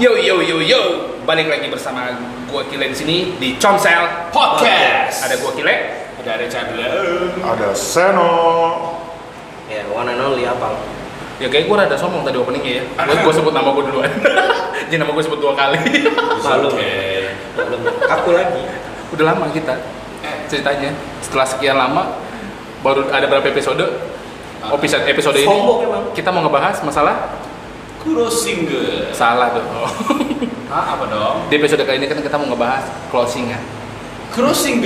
Yo yo yo yo, balik lagi bersama gua Kile di sini di Comsel Podcast. Ada gua Kile, ada ada Cadla. Ada Seno. Ya, one and only apa? Ya kayak gua rada sombong tadi openingnya ya. Gua, gua sebut nama gua duluan. Jadi nama gua sebut dua kali. Malu. Maklum. Kaku lagi. Udah lama kita ceritanya. Setelah sekian lama baru ada berapa episode? Episode episode ini Sombong emang. kita mau ngebahas masalah Crossing salah dong. Hah, apa dong? Di episode kali ini kan kita mau ngebahas closingan. Crossing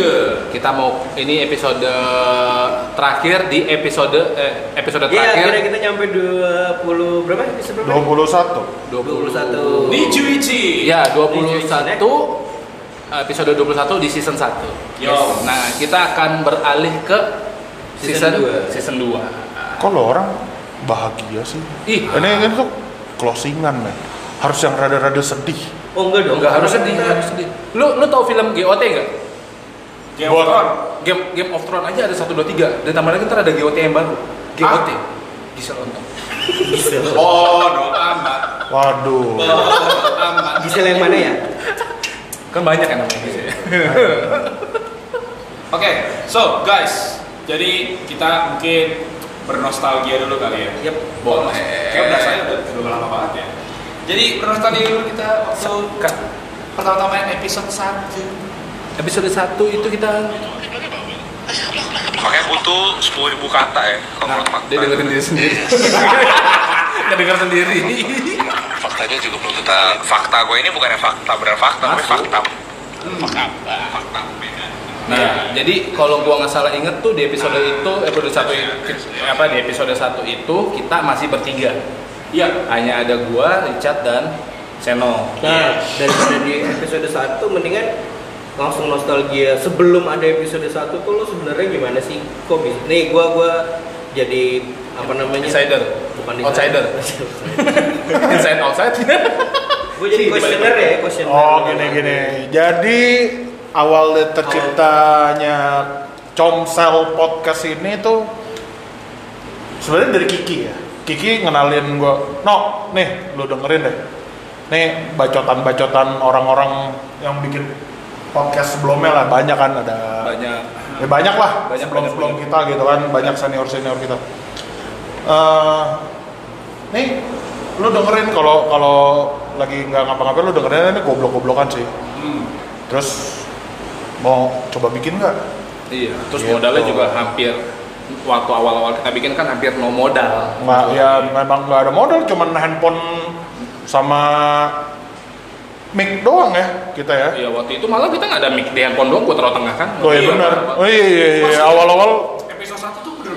Kita mau ini episode terakhir di episode eh, episode Iya, terakhir akhirnya kita nyampe 20 berapa episode berapa? 21. 20 Di Juichi. Ya, Di 21 Juicy episode 21 di season 1. Yo. Nah, kita akan beralih ke season Season dua. season 2. Kok lo orang bahagia sih? Ih, Ini kan tuh closingan men. Harus yang rada-rada sedih. Oh enggak dong. enggak harus sedih, nggak harus sedih. Lu lu tahu film GOT enggak? Game of Thrones. Game Game of Thrones aja ada 1 2 3 dan tambah lagi ntar ada GOT yang baru. GOT. Gisel Ontong. Oh, no amat. Waduh. Oh, amat. Gisel yang mana ya? Kan banyak kan namanya Gisel. Oke, so guys, jadi kita mungkin bernostalgia dulu kali ya. Yap. Boleh. Kayak berasanya udah, udah lama banget ya. Jadi bernostalgia dulu kita waktu pertama-tama yang episode 1 episode 1 itu kita Makanya butuh 10 ribu kata ya kalau menurut fakta. dia dengerin diri sendiri. Nggak denger sendiri. Faktanya juga belum kita. Fakta gue ini bukannya fakta benar fakta, tapi fakta. Fakta Fakta beda Nah, jadi kalau gua nggak salah inget tuh di episode itu, episode satu itu, apa di episode satu itu kita masih bertiga. Iya, Hanya ada gua, Richard dan Seno. Nah, daripada di episode 1 mendingan langsung nostalgia sebelum ada episode 1 tuh lo sebenarnya gimana sih? Kok bisa? Nih gua gua jadi apa namanya? Insider. Bukan Outsider. Inside outside. Gue jadi questioner ya, questioner. Oh gini-gini. Jadi awal terciptanya Comsel podcast ini tuh sebenarnya dari Kiki ya. Kiki ngenalin gua, no, nih lu dengerin deh. Nih bacotan-bacotan orang-orang yang bikin podcast sebelumnya lah banyak kan ada Banyak. ya banyak lah Banyak, sebelum sebelum banyak. kita gitu kan banyak senior senior kita Eh, nih lu dengerin kalau kalau lagi nggak ngapa-ngapain lu dengerin ini goblok-goblokan sih hmm. terus mau coba bikin nggak Iya. Terus Gitu. modalnya juga hampir waktu awal-awal kita bikin kan hampir no modal. nggak ya memang nggak ada modal cuman handphone sama mic doang ya kita ya Iya waktu itu malah kita nggak ada mic di handphone doang, taruh tengah kan. oh iya Iya, benar oh iya iya, iya. awal-awal Episode 1 tuh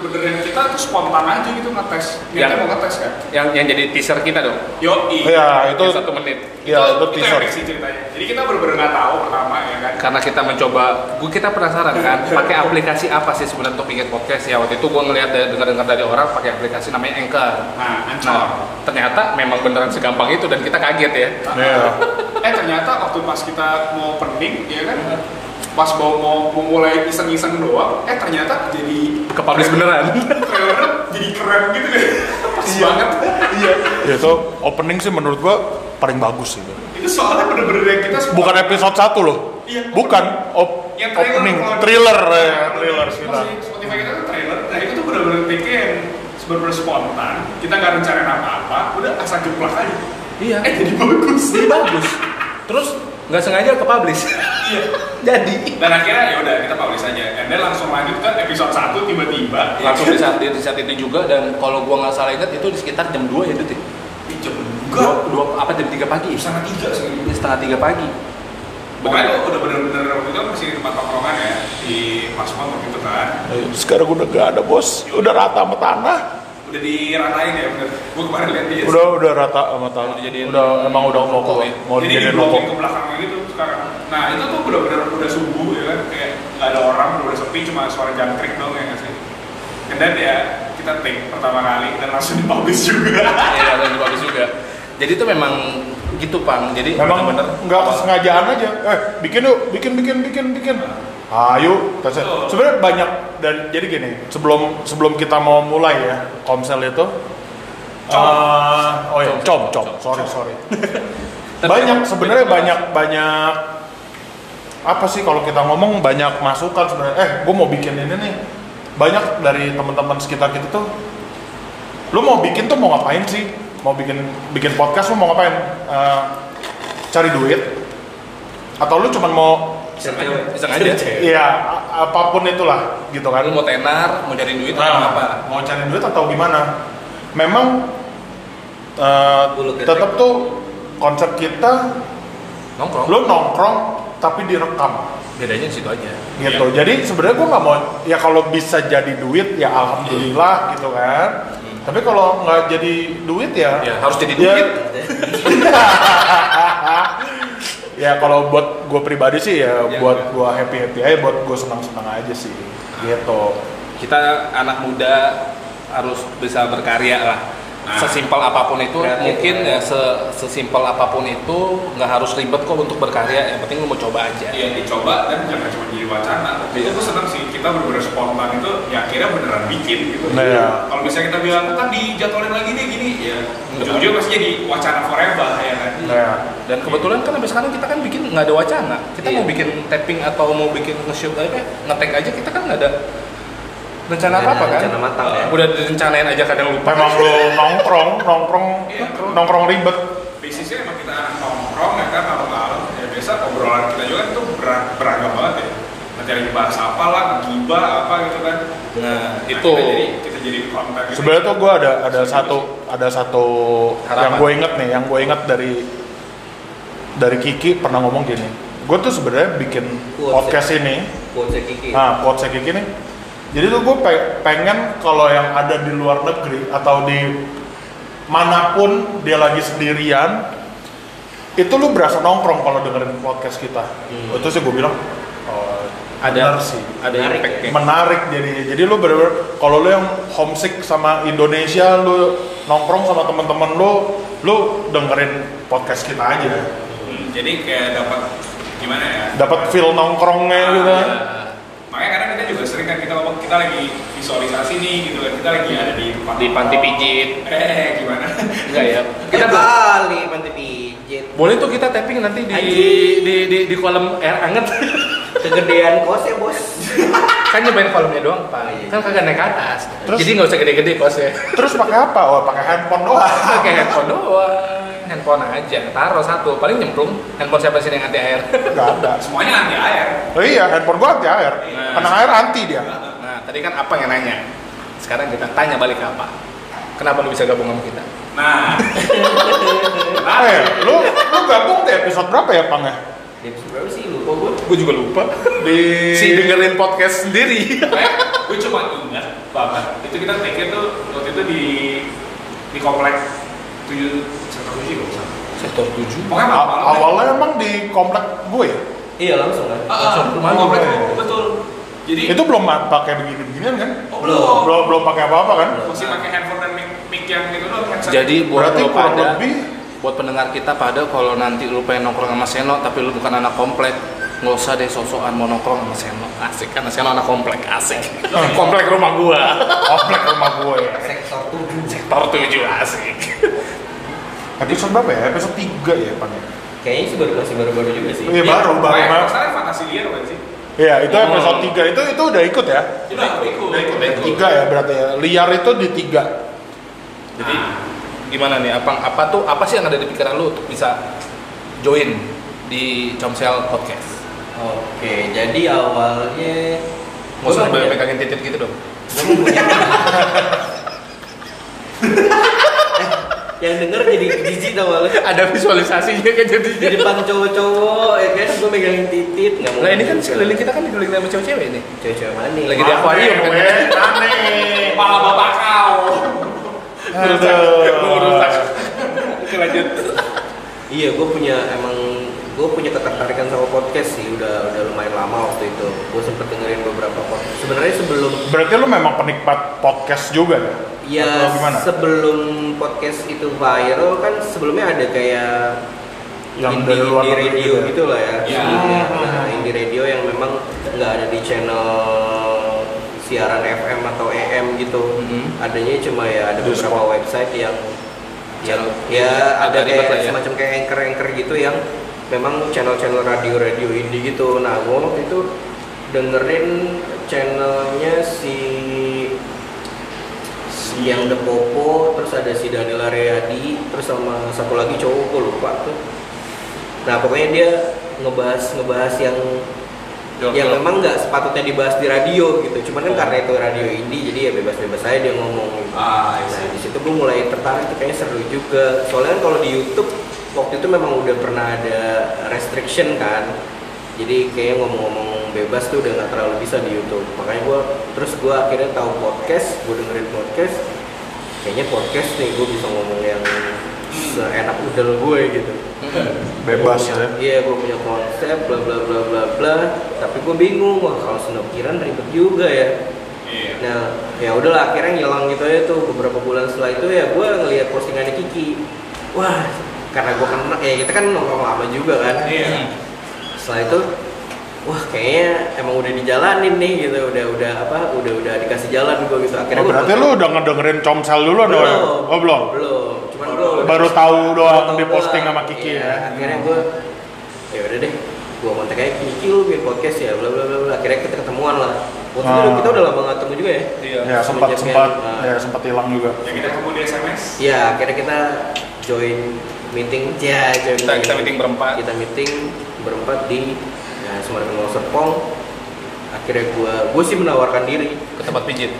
bener-bener yang kita tuh spontan aja gitu ngetes Ya. Niatnya mau ngetes kan? Yang yang jadi teaser kita dong. Yo, Iya, itu Yang satu menit. ya itu teaser epic sih ceritanya. Jadi kita bener-bener nggak tahu pertama ya kan. karena kita mencoba, gua kita penasaran kan, pakai aplikasi apa sih sebenarnya untuk bikin podcast ya waktu itu gua ngeliat dari dengar-dengar dari orang pakai aplikasi namanya Anchor. Nah, Anchor. Nah, ternyata memang beneran segampang itu dan kita kaget ya. Iya. eh ternyata waktu pas kita mau pening ya kan, pas mau mau, mulai iseng-iseng doang, eh ternyata jadi Kepublish beneran. trailernya jadi keren gitu deh. Pas banget. iya ya itu opening sih menurut gua paling bagus sih Itu soalnya bener-bener yang kita semua- bukan episode 1 loh Iya. bukan op yang trailer opening thriller ya Nah, thriller Masih kita Spotify kita kan trailer, nah itu tuh bener-bener take yang bener-bener spontan. Kita nggak rencanain apa-apa, udah asal jeplak aja. iya. Eh jadi bagus. Jadi bagus. Terus nggak sengaja ke publish. Iya. Jadi Dan akhirnya ya udah kita publish aja. And then langsung lanjut ke episode 1 tiba-tiba. langsung di saat, di saat itu juga dan kalau gua nggak salah ingat itu di sekitar jam 2 ya ya? Ih, jam Dua, enggak. dua, apa jam 3 pagi? Setengah tiga sih. Ini setengah 3 pagi. Pokoknya itu udah bener-bener waktu itu kan masih di tempat tongkrongan ya di Pasmon waktu itu kan. Eh, sekarang udah gak ada bos udah rata sama tanah Udah diratain ya bener. Gue kemarin lihat dia. udah udah rata sama tanah Udah emang udah mau ya? mau Jadi dijadiin di ruko ke belakang gitu sekarang. Nah itu tuh bener-bener udah subuh ya kan, kayak nggak ada orang, udah sepi, cuma suara jangkrik dong ya nggak sih. And then ya kita take pertama kali dan langsung dipublish juga. Iya, dan bagus juga. Jadi itu memang gitu pang. Jadi memang bener-bener nggak kesengajaan aja eh bikin yuk bikin bikin bikin bikin ayo tes- sebenarnya banyak dan jadi gini sebelum sebelum kita mau mulai ya komsel itu Com. eh, oh ya Com, com sorry sorry banyak sebenarnya banyak banyak apa sih kalau kita ngomong banyak masukan sebenarnya eh gue mau bikin ini nih banyak dari teman-teman sekitar kita tuh lu mau bikin tuh mau ngapain sih mau bikin bikin podcast lu mau ngapain Eh, cari duit atau lu cuman mau Iseng aja. Iya, apa pun itulah gitu kan. Lu mau tenar, mau cari duit atau Nah, apa? Mau cari duit atau gimana? Memang eh, ketek. tetap tuh konsep kita Nongkrong. lu nongkrong tapi direkam Bedanya di situ aja. gitu. Jadi sebenarnya gua nggak mau ya kalau bisa jadi duit ya alhamdulillah gitu kan. Tapi kalau nggak jadi duit ya Ya, harus jadi ya- duit. ya kalau buat gue pribadi sih ya Ya, buat gue happy happy aja buat gue senang senang aja sih gitu Kita anak muda harus bisa berkarya lah. Sesimpel apa pun itu, Kreatif, mungkin ya. ya se- sesimpel apa pun itu nggak harus ribet kok untuk berkarya. Yang penting lu mau coba aja. Iya dicoba dan jangan cuma jadi wacana. Itu Iya. tuh seneng sih kita bener-bener spontan itu ya akhirnya beneran bikin gitu. Nah, ya. Kalau misalnya kita bilang kan dijadwalin lagi nih gini ya ujung-ujungnya pasti jadi wacana forever ya kan. nah Dan kebetulan kan sampai sekarang kita kan bikin nggak ada wacana. Kita Iya. mau bikin tapping atau mau bikin nge-shoot apa, nge-tag aja kita kan nggak ada rencana ada apa kan? rencana matang ya. Udah direncanain aja kadang lupa. memang lu nongkrong nongkrong Iya. nongkrong ribet Basisnya emang kita anak nongkrong ya kan malam-malam ya biasa obrolan kita juga itu ber- beragam banget ya. Nanti lagi bahas apa lah, gibah apa gitu kan. Nah, Nah, itu kita jadi kita jadi konten gitu. sebenarnya tuh gue ada ada satu ada satu Harapan. yang gue inget nih yang gue inget dari dari Kiki pernah ngomong gini gue tuh sebenarnya bikin Quotes podcast ini Quotes Kiki. nah quotes Kiki nih jadi tuh gue pengen kalau yang ada di luar negeri atau di mana pun dia lagi sendirian itu lu berasa nongkrong kalau dengerin podcast kita Hmm. itu sih gue bilang oh, ada benar sih ada Menarik impact ya. menarik jadi jadi lu bener-bener kalau lu yang homesick sama Indonesia lu nongkrong sama teman-teman lu lu dengerin podcast kita aja Hmm, jadi kayak dapat gimana ya? dapat feel nongkrongnya Ah, gitu iya. Makanya kadang kita juga sering kan kita ngomong kita lagi visualisasi nih gitu kan kita lagi ada di tempat Di panti pijit. Eh gimana? enggak ya. Kita kali panti pijit. boleh tuh kita tapping nanti di Anjing. di di, di kolam air anget. Kegedean kos ya bos. kan nyobain kolomnya doang, Pak. Iya. Kan kagak naik ke atas. Terus? Jadi nggak usah gede-gede kosnya. terus pakai apa oh pakai handphone doang Pakai handphone doang. Handphone aja, taruh satu, paling nyemplung. Handphone siapa sih yang anti air? nggak ada Semuanya anti air. oh iya handphone gua anti air Nah. kena air anti dia Nah, tadi kan apa yang nanya? Sekarang kita tanya balik ke apa? Kenapa lu bisa gabung sama kita? Nah, eh lu lu gabung di episode berapa ya pang ya episode berapa sih lupa gue. Gue juga lupa. di Si dengerin podcast sendiri. gue cuma ingat banget itu kita take tuh waktu itu di di komplek tujuh sektor tujuh kalau nggak salah. Sektor 7. Pokoknya malam-malam. deh. awalnya emang di komplek gue ya Iya langsung kan. Ah, ah, langsung rumah lu. komplek betul. Jadi itu belum pakai begini-beginian kan oh, Belum. belum. belum pakai apa-apa kan Masih pakai handphone dan mic, mic yang itu doang. headset. Jadi buat berarti lo pada, lebih buat pendengar kita pada kalau nanti lu pengen nongkrong sama Seno tapi lu bukan anak komplek, nggak usah deh sosokan mau nongkrong sama Seno. Asik karena Seno anak komplek, asik. komplek rumah gua. komplek rumah gue ya Sektor tujuh. Sektor 7 asik. Episode berapa ya episode 3 ya pang ya Kayaknya sih baru masih baru-baru juga sih. Iya, baru, baru, baru. masalahnya fantasi liar kan sih. Iya, itu Hmm. episode 3 itu itu udah ikut ya. Udah, udah ikut. Udah ikut, udah ikut. Tiga ya berarti ya. Liar itu di tiga. Jadi gimana nih? Apa apa tuh apa sih yang ada di pikiran lu untuk bisa join di Comsel Podcast? Oke, jadi awalnya Nggak usah megangin titik gitu dong. gua mau punya- Eh, yang denger jadi jijik awalnya. Ada visualisasinya kan jadi. Di depan cowok-cowok ya kan gue megangin titit nggak mau. Lah ini kan sekeliling kita kan dikelilingi sama cewek-cewek nih. cewek-cewek mana nih? Lagi di akuarium kan. Aneh. Kepala bapak kau. Aduh. Merusak. Lanjut. Iya, gue punya emang gue punya ketertarikan sama podcast sih udah udah lumayan lama waktu itu. Gue sempet dengerin beberapa podcast. Sebenarnya sebelum Berarti lu memang penikmat podcast juga ya? ya sebelum podcast itu viral kan sebelumnya ada kayak Yang indie, dari luar indie radio gitu ya? gitu lah ya. Ya. sebelumnya. Nah, indie radio yang memang nggak ada di channel siaran FM atau AM gitu. Mhm. Adanya cuma ya ada Di beberapa website yang yang ya ada kayak lah ya. semacam kayak anchor-anchor gitu yang memang channel-channel radio-radio indie gitu. Nah, gue waktu itu dengerin channelnya si si yang The Popo, terus ada si Daniel Aryadi, terus sama satu lagi cowok gue lupa tuh. Nah, pokoknya dia ngebahas ngebahas yang Jok, yang memang nggak sepatutnya dibahas di radio gitu. Cuman kan karena itu radio indie, jadi ya bebas-bebas aja dia ngomong. Gitu. Ah, Nah di situ gue mulai tertarik tuh kayaknya seru juga. Soalnya kan kalau di YouTube waktu itu memang udah pernah ada restriction kan. Jadi kayaknya ngomong-ngomong bebas tuh udah nggak terlalu bisa di YouTube. Makanya gue terus gue akhirnya tahu podcast, gue dengerin podcast. Kayaknya podcast nih gue bisa ngomong yang seenak udel gue gitu. Bebas Gua punya- ya. Iya, gue punya konsep, bla bla bla bla bla. Tapi gue bingung, wah kalau senokiran ribet juga ya. Iya. Nah, ya udahlah akhirnya ngilang gitu aja tuh beberapa bulan setelah itu ya gue ngelihat postingannya Kiki. Wah, karena gue kenal, ya kita kan nongkrong lama juga kan. Iya. Setelah itu, wah kayaknya emang udah dijalanin nih gitu, udah udah apa, udah udah dikasih jalan gue gitu. Akhirnya Oh, gua berarti lu udah ngedengerin Comsel dulu dong? belum, Oh belum? belum. Cuman gue Baru tahu doang di posting sama Kiki Iya, ya. Akhirnya gue, ya udah deh, gue kontak aja Kiki lu bikin podcast ya, bla bla bla bla. Akhirnya kita ketemuan lah. Waktu itu Ah. kita udah lama gak ketemu juga ya. Iya. Ya sempat sempat yang, ya sempat hilang juga. Ya kita ketemu di SMS. Iya, akhirnya kita join meeting, ya Kita kita meeting berempat. Kita meeting berempat di ya, Semarang Mall Serpong. Akhirnya gue, gue sih menawarkan diri. ke tempat pijit.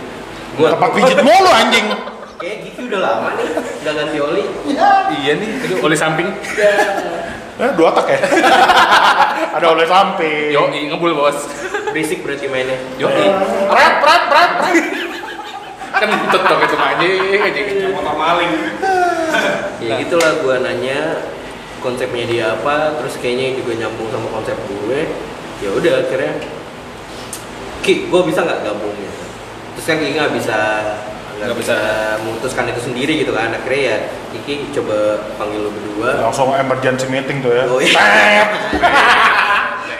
Gua, Tempat pijit mulu anjing. Kayak Kiki udah lama nih, gak ganti oli. Iya nih, itu oleh samping. Eh, dua tak ya? Ada oleh samping. Yo, ngebul bos. Berisik berarti mainnya. Yo, prat prat prat. kan butut dong itu mah anjing motor maling. Ya gitulah gue nanya konsepnya dia apa, terus kayaknya juga nyambung sama konsep gue. Ya udah akhirnya Ki, gue bisa nggak gabung gitu. Terus kan Kiki nggak bisa nggak bisa bisa. memutuskan itu sendiri gitu kan. Akhirnya ya Kiki coba panggil lu berdua. Langsung emergency meeting tuh ya. Oh, iya.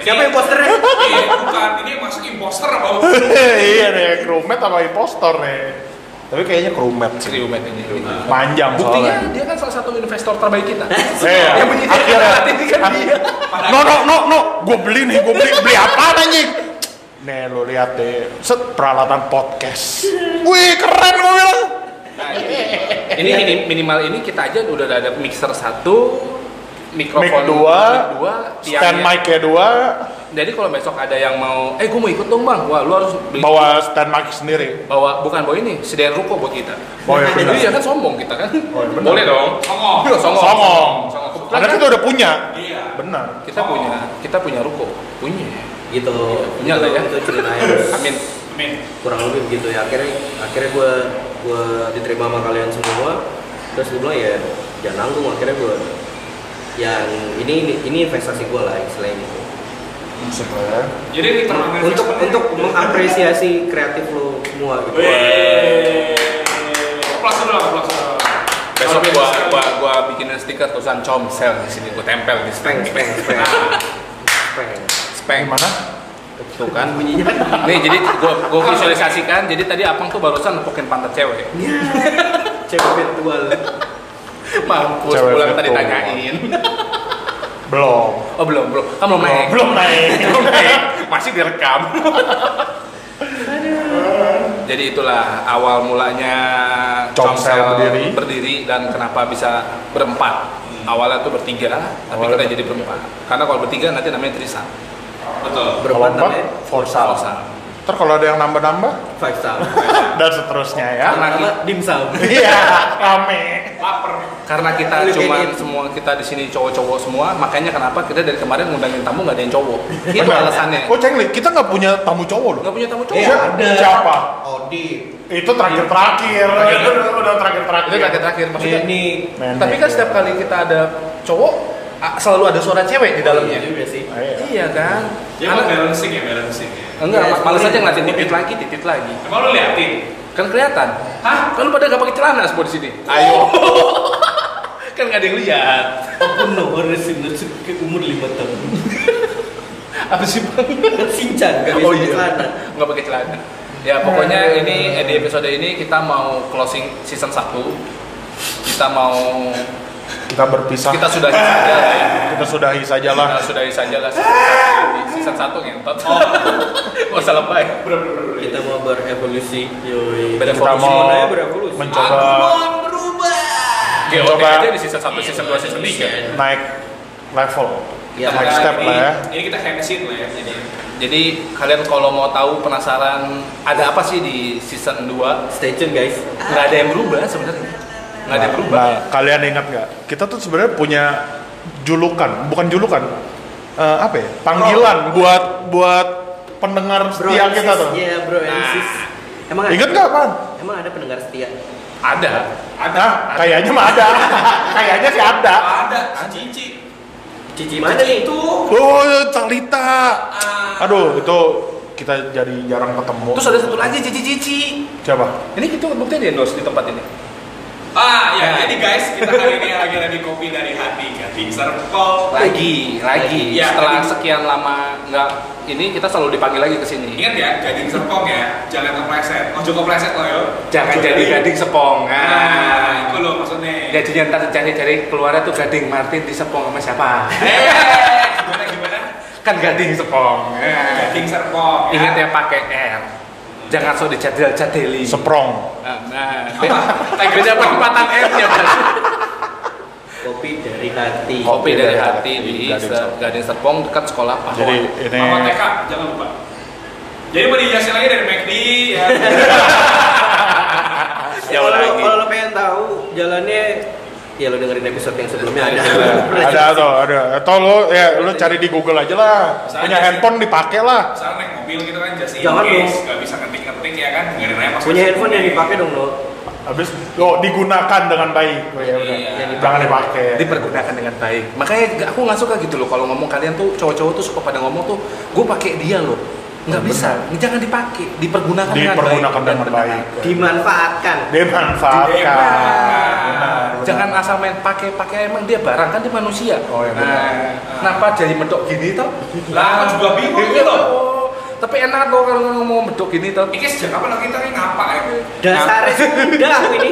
Siapa yang posternya? Iya, bukan. Ini yang masuk imposter apa? iya deh, crewmate apa impostor nih. Tapi kayaknya crewmate sih. Kriumet ini. Panjang Buktinya soalnya. dia kan salah satu investor terbaik kita. Iya. Yang punya Akhirnya. ini kan dia. No no no no, gue beli nih, gue beli beli apa anjing? Nih lo lihat deh, set peralatan podcast. Wih keren gue bilang. Nah, ini ini minimal ini kita aja udah ada mixer satu, mikrofon Mic dua, mic dua, Stand mic-nya dua, Jadi kalau besok ada yang mau, eh gue mau ikut dong bang, wah lu harus beli bawa stand mic sendiri. bawa bukan bawa ini, sediain ruko buat kita. Oh iya benar. Iya kan sombong kita kan. Oh, iya, benar. Boleh dong. Songong. Iya, songong. Songong. Songong. Karena kan kita udah punya. Iya. Benar. kita punya, kita punya ruko, punya. gitu. Punya itu, lah ya. Itu ceritanya. Amin. Amin. kurang lebih begitu ya akhirnya akhirnya gue gue diterima sama kalian semua terus gue bilang ya jangan nanggung akhirnya gue yang ini ini, ini investasi gue lah istilahnya gitu Musik lah ya. Jadi on untuk untuk gitu. mengapresiasi kreatif lo semua gitu dulu, plus dulu. Besok gua, gua, gua bikinin stiker tulisan comsel di sini, gua tempel di speng speng. speng speng speng Speng. Gimana? Tuh kan. bunyinya Nih jadi gua, gua visualisasikan, jadi tadi Apang tuh barusan nepukin pantat cewek. cewek virtual Mampus, Cewek pulang tadi tanyain. Belum. Oh belum, belum. Kan belum naik. Belum naik. belum naik. Masih direkam. Jadi itulah awal mulanya Comsel berdiri. berdiri dan kenapa bisa berempat. Awalnya tuh bertiga, tapi Awalnya kita jadi berempat. Karena kalau bertiga nanti namanya Trisam. Betul. Berempat empat, namanya Forza. Forza. Ntar kalau ada yang nambah-nambah five star dan seterusnya ya. Karena kita, dimsum Iya, rame. Lapar. karena kita cuma semua kita di sini cowok-cowok semua, makanya kenapa kita dari kemarin ngundangin tamu nggak ada yang cowok. Itu Benar. alasannya. Oh cengli, kita nggak punya tamu cowok loh. Nggak punya tamu cowok. Iya, ada. Siapa? Odi Itu terakhir-terakhir. Udah terakhir-terakhir. Itu terakhir-terakhir maksudnya. Nenek. Tapi kan setiap kali kita ada cowok, selalu ada suara cewek di dalamnya. Iya iya. Iya kan? Dia mau Anak- balancing ya, balancing ya. enggak, Iya, ma- males aja sepuluh. ngeliatin titit lagi, titit lagi. Emang lu liatin? Kan kelihatan. Hah? Kan lu pada gak pakai celana semua di sini. Ayo. kan gak ada yang lihat. aku no harus ke umur lima tahun Apa sih bang? kan sinchan gak Oh pakai iya. celana Nggak pakai celana. Ya pokoknya ini eh, di episode ini kita mau closing season 1 Gitu kita mau kita berpisah kita sudahi saja lah ya. kita sudahi saja lah Kita sudahi saja lah season satu satu ngentot. Oh, salah baik. Kita mau berevolusi. Yoi. Berevolusi. kita mau berevolusi. mencoba GOT Coba. aja di season 1, season 2, season 3. naik level Ya, next step ini, lah ya Ini kita hensin lah ya. Jadi Jadi kalian kalau mau tahu penasaran ada apa sih di season 2? Stay tune guys. Nggak ada yang berubah sebenarnya. Nggak ada berubah. Nah, kalian ingat nggak? Kita tuh sebenarnya punya julukan, bukan julukan, eh, apa ya? Panggilan buat buat pendengar setia and kita tuh. Iya bro sis. Emang ada? Ingat nggak, Pan? Emang ada pendengar setia? Ada. Ada. kayaknya mah ada. kayaknya sih ada. ada Cici. Cici mana nih? Itu. Oh, Talita. Aduh, itu kita jadi jarang ketemu. Terus ada satu lagi cici-cici. siapa? Ini kita buktinya di endorse di tempat ini. Ya, Nah. jadi guys kita hari ini lagi lagi kopi dari hati Gading Serpong. Lagi, lagi. Ya, Setelah sekian lama nggak ini kita selalu dipanggil lagi ke sini. Ingat ya, Gading Serpong ya, jangan kepleset. Oh, joko pleset lo yo. Jangan jadi gading sepong. Nah, itu lo maksudnya. Jadinya ntar cari-cari keluarnya tuh gading Martin di sepong sama siapa? Eh, gimana gimana? kan gading sepong. Gading Serpong. Ingat ya pakai R. Jangan sok dicadel-cadeli. Seprong. Nah, nah. beda penempatan R-nya. Kopi dari hati. Kopi dari hati di Gading Se- Serpong. Dekat sekolah Pahlawan. Jadi ini Mama TK, jangan lupa. Jadi mau dijelasin lagi dari McD ya. Jauh Kalau lagi. kalau lo pengen tahu jalannya ya lo dengerin episode yang sebelumnya ada. ada tuh, ada. Atau lo ya lo cari di Google aja lah. Misalnya Punya handphone dipakai lah. Misalnya naik mobil gitu kan, just Jangan dong. nggak bisa ngetik-ngetik ya kan, dengerin aja Punya handphone yang dipakai dong lo. Habis oh digunakan dengan baik. Oh, ya udah. Iya. Jangan dipakai. dipergunakan dengan baik. Makanya aku nggak suka gitu loh kalau ngomong kalian tuh cowok-cowok tuh suka pada ngomong tuh gue pakai dia loh. Nggak bisa, jangan dipakai, dipergunakan dengan baik. Dipergunakan dan dengan baik. Dimanfaatkan. Dimanfaatkan. Dimanfaatkan. Jangan asal main pakai pakai emang dia barang kan dia manusia. Oh, iya, benar. nah, kenapa jadi medok gini toh? Lah, aku juga bingung Iya, gitu. Tapi enak loh kalau ngomong medok gini toh. Ini sejak kapan kita ini ngapa ya? Dasarnya Sunda aku ini.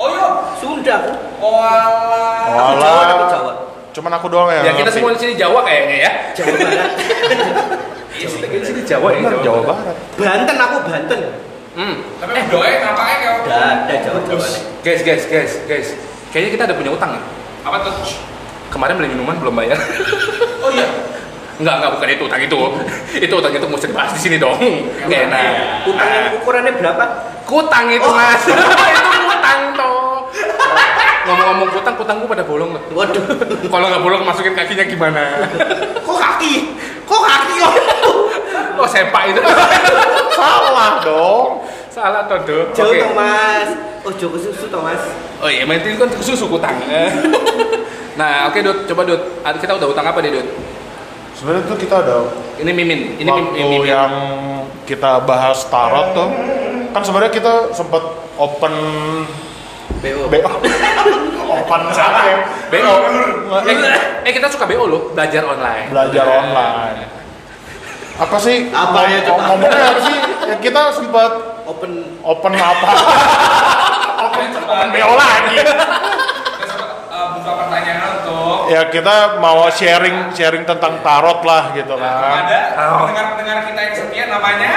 Oh yo, Sunda aku. oh alah. Jawa tapi Jawa. Cuman aku doang ya. Ya kita semua di sini Jawa kayaknya ya. Jawa Barat. Iya, sini Jawa ya. Jawa Barat. Banten aku Banten. Hmm. Tapi doain ngapain ya? Udah ada Jawa Jawa. Guys, guys, guys, guys. Kayaknya kita ada punya utang ya. Apa tuh? Kemarin beli minuman belum bayar. Oh iya. Enggak, enggak bukan itu utang itu. itu utang itu mesti dibahas di sini dong. Enggak enak. Utang yang ukurannya berapa? Kutang itu mas. itu. Ngomong-ngomong kutang, kutang gua pada bolong loh. Waduh. Kalau nggak bolong masukin kakinya gimana? Kok kaki? Kok kaki kok? Oh sempak itu. Salah dong. Salah toh Dok. Jauh Oke. Thomas. Oh Joko susu Thomas. Oh iya, main kan susu kutang. nah, oke Dut, coba Dut. Kita udah utang apa nih Dut? Sebenarnya tuh kita ada Ini mimin, ini waktu mim- mimin. yang kita bahas tarot tuh kan sebenarnya kita sempat open BO. BO open siapa ya BO. Eh, eh, kita suka BO loh, belajar online. belajar online apa sih Apa ya, coba? ngomongnya apa sih ya, kita sempat Open open apa open open BO lagi eh, buka pertanyaan untuk ya kita mau sharing sharing tentang tarot lah gitu kan ada Oh. pendengar-pendengar kita yang setia namanya.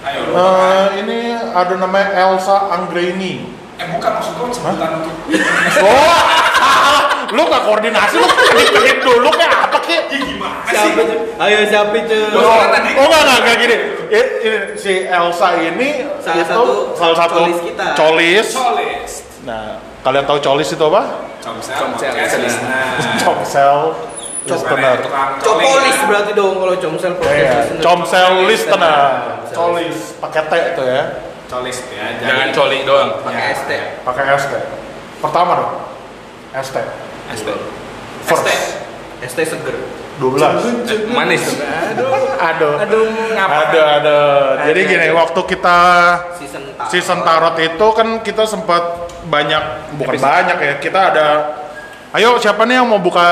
Ayo lu. Eh, ini ada namanya Elsa Anggreni Eh bukan maksud gue sebutan untuk oh lu gak koordinasi lu kedip dulu kayak apa kayak Ih, gimana sih? Siapa itu? Ayo siapa itu? Oh, tadi- oh enggak, enggak, enggak gini. I- si Elsa ini Salah itu satu salah satu colis kita. colis. Nah, kalian tahu colis itu apa? Comsel. Comsel, listener. listener. Comsel listener. Copolis colis. berarti dong kalau comsel podcast Iya, comsel listener. Comsel. Colis pakai T itu ya. Colis ya. Jangan jadi- coli doang. Pakai Ya. ST. Pakai ST. Pertama dong. ST. ST. First. ST seger. 12. Manis tuh. Aduh. Aduh. Aduh, ngapa? Aduh, aduh. Jadi Aduh, gini, aduh. waktu kita Season tarot. season tarot itu kan kita sempat banyak bukan Episode. banyak ya kita ada ayo siapa nih yang mau buka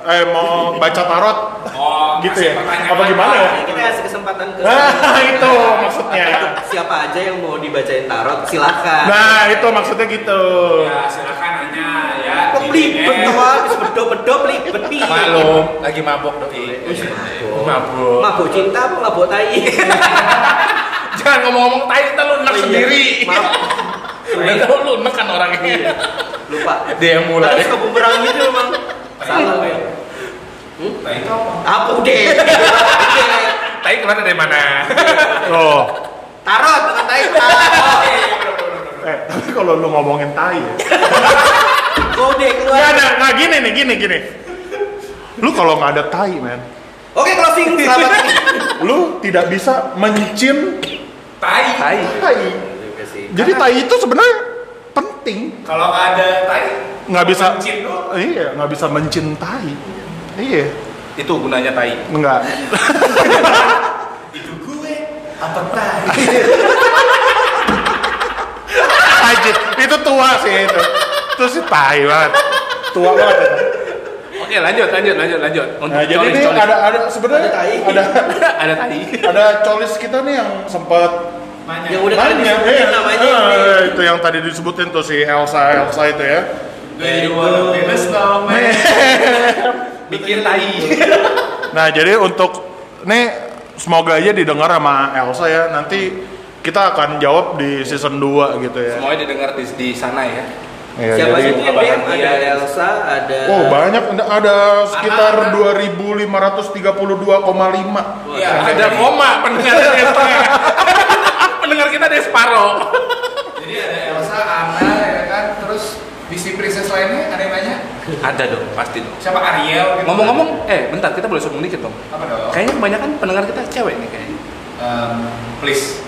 eh mau baca tarot Oh, gitu ya? Apa gimana ya? Ini kita kasih kesempatan ke Nah, itu maksudnya. siapa aja yang mau dibacain tarot silakan. Nah, itu maksudnya gitu. Ya, silakan nanya ya. Tuh habis bedok-bedok belibet nih. Maklum, lagi mabok doi. Mabuk. Mabuk. Mabuk cinta apa mabuk tai? Jangan ngomong-ngomong tai, kita lu enak Oh iya. sendiri. Udah tau lu enak kan orang ini. Lupa. Dia yang mulai. Terus ke bumerang gitu emang. Salah gue. Nah, itu apa? Apa deh? Tai ke mana dari mana? Oh. Tarot bukan tai. Eh, tapi kalau lu ngomongin tai ya. Kode keluar. ada, nggak gini nih, gini, gini. Lu kalau nggak ada tai, men, Oke closing selamat ini. lu tidak bisa mencin Tai. Tai. tai. Sih. Jadi tai itu sebenarnya penting. Kalau nggak ada tai, Nggak bisa. mencin doang. Iya, nggak bisa mencintai. Iya, Itu gunanya tai. enggak. Itu gue apa tai? Ajit, itu tua sih itu. Itu sih tai banget. Tua banget. itu. Oke, lanjut, lanjut, lanjut, lanjut. Untuk Nah, jadi colis, ini colis. ada ada sebenarnya Ada tai. ada ada tai. ada colis kita nih yang sempat Nanya. Yang udah tadi nanya, disebutin iya. namanya. Eh, itu yang tadi disebutin tuh si Elsa Elsa itu ya. Wanna be? Bikin tai. Nah, jadi untuk nih semoga aja didengar sama Elsa ya. Nanti kita akan jawab di season 2 gitu ya. Semuanya didengar di, di sana ya. Iya, Siapa jadi- sih itu yang? Iya. Ada Elsa, ada Oh, banyak ada, ada sekitar Anak-anak. 2532,5. Iya, ada koma pendengar ada separoh. Jadi ada Elsa, Anna, ya kan, terus Disney Princess lainnya ada yang nanya? Ada dong, pasti dong. Siapa Ariel? gitu? Ngomong-ngomong, eh bentar kita boleh sombong dikit dong. Apa dong? Kayaknya kebanyakan pendengar kita cewek nih kayaknya. Em, please.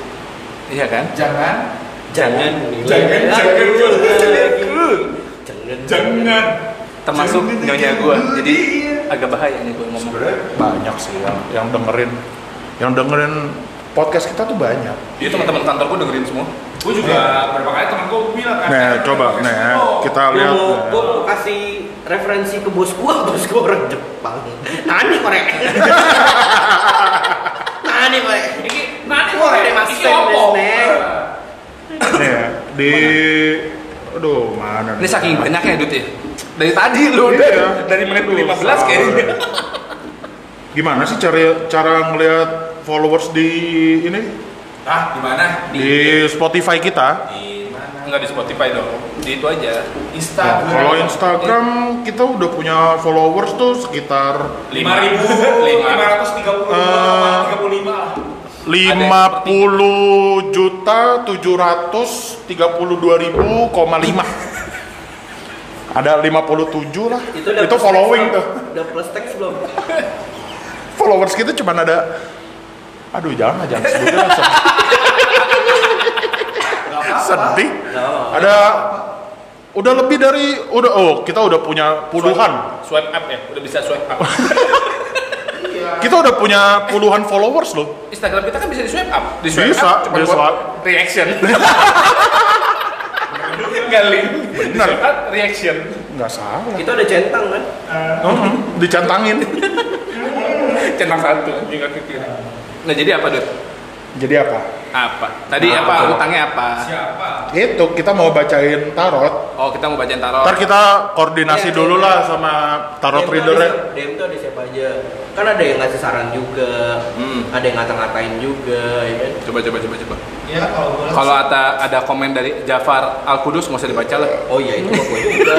Iya kan? jangan jangan Jangan, jangan. jangan Jangan. Termasuk nyonya gua. Jadi agak bahaya nih gua ngomong. Sebenarnya banyak sih yang yang dengerin yang dengerin podcast kita tuh banyak. Iya teman-teman kantor gua dengerin semua. Gue juga beberapa kali temen gue bilang kan. Nah, "Eh, coba ya, lo." kita Gue lihat. mau, nah. gue mau kasih referensi ke bos gua, bos gua orang Jepang. Nani korek. Nani korek. Wah, korek, masen, opo? Nih ya, di aduh mana Ini nih? saking banyaknya Dut ya. Dari tadi lu Iya. udah dari menit Aduh, 15 kayaknya. Gimana sih cara cara ngelihat followers di ini Ah, di mana? di Spotify kita? Di mana? Enggak di Spotify dong. Di itu aja. Nah, Instagram. kalau Instagram kita udah punya followers tuh sekitar lima ribu lima ratus tiga puluh Eh, tiga puluh lima 50 juta 732 ribu koma lima ada 57 lah Itu, udah itu plus following tuh? Udah plus teks belum? followers kita cuma ada aduh jangan jangan sebutin lah sedih. ada udah lebih dari udah oh kita udah punya puluhan Swipe up ya, udah bisa swipe up. kita udah punya puluhan followers loh Instagram kita kan bisa di swipe up. Di swipe Bisa, up cuma di buat swipe. reaction. Enggak link. Benar. swipe reaction. nggak salah Itu ada centang kan? Mhm, dicantangin Centang satu, juga ke kiri. Nah, jadi apa, Dut? jadi apa Apa? Tadi Nah, apa? apa? Utangnya apa? siapa itu kita mau bacain tarot Oh, kita mau bacain tarot. ntar kita koordinasi Iya, dulu iya. lah sama tarot DM siapa- DM tuh ada siapa aja? Kan ada yang ngasih saran juga, Hmm. ada yang ngata-ngatain juga, ya kan? Coba coba coba coba. Ya kalau boleh. Kalau ada ada komen dari Jafar Al Kudus nggak usah dibaca lah. Oh iya itu gue juga.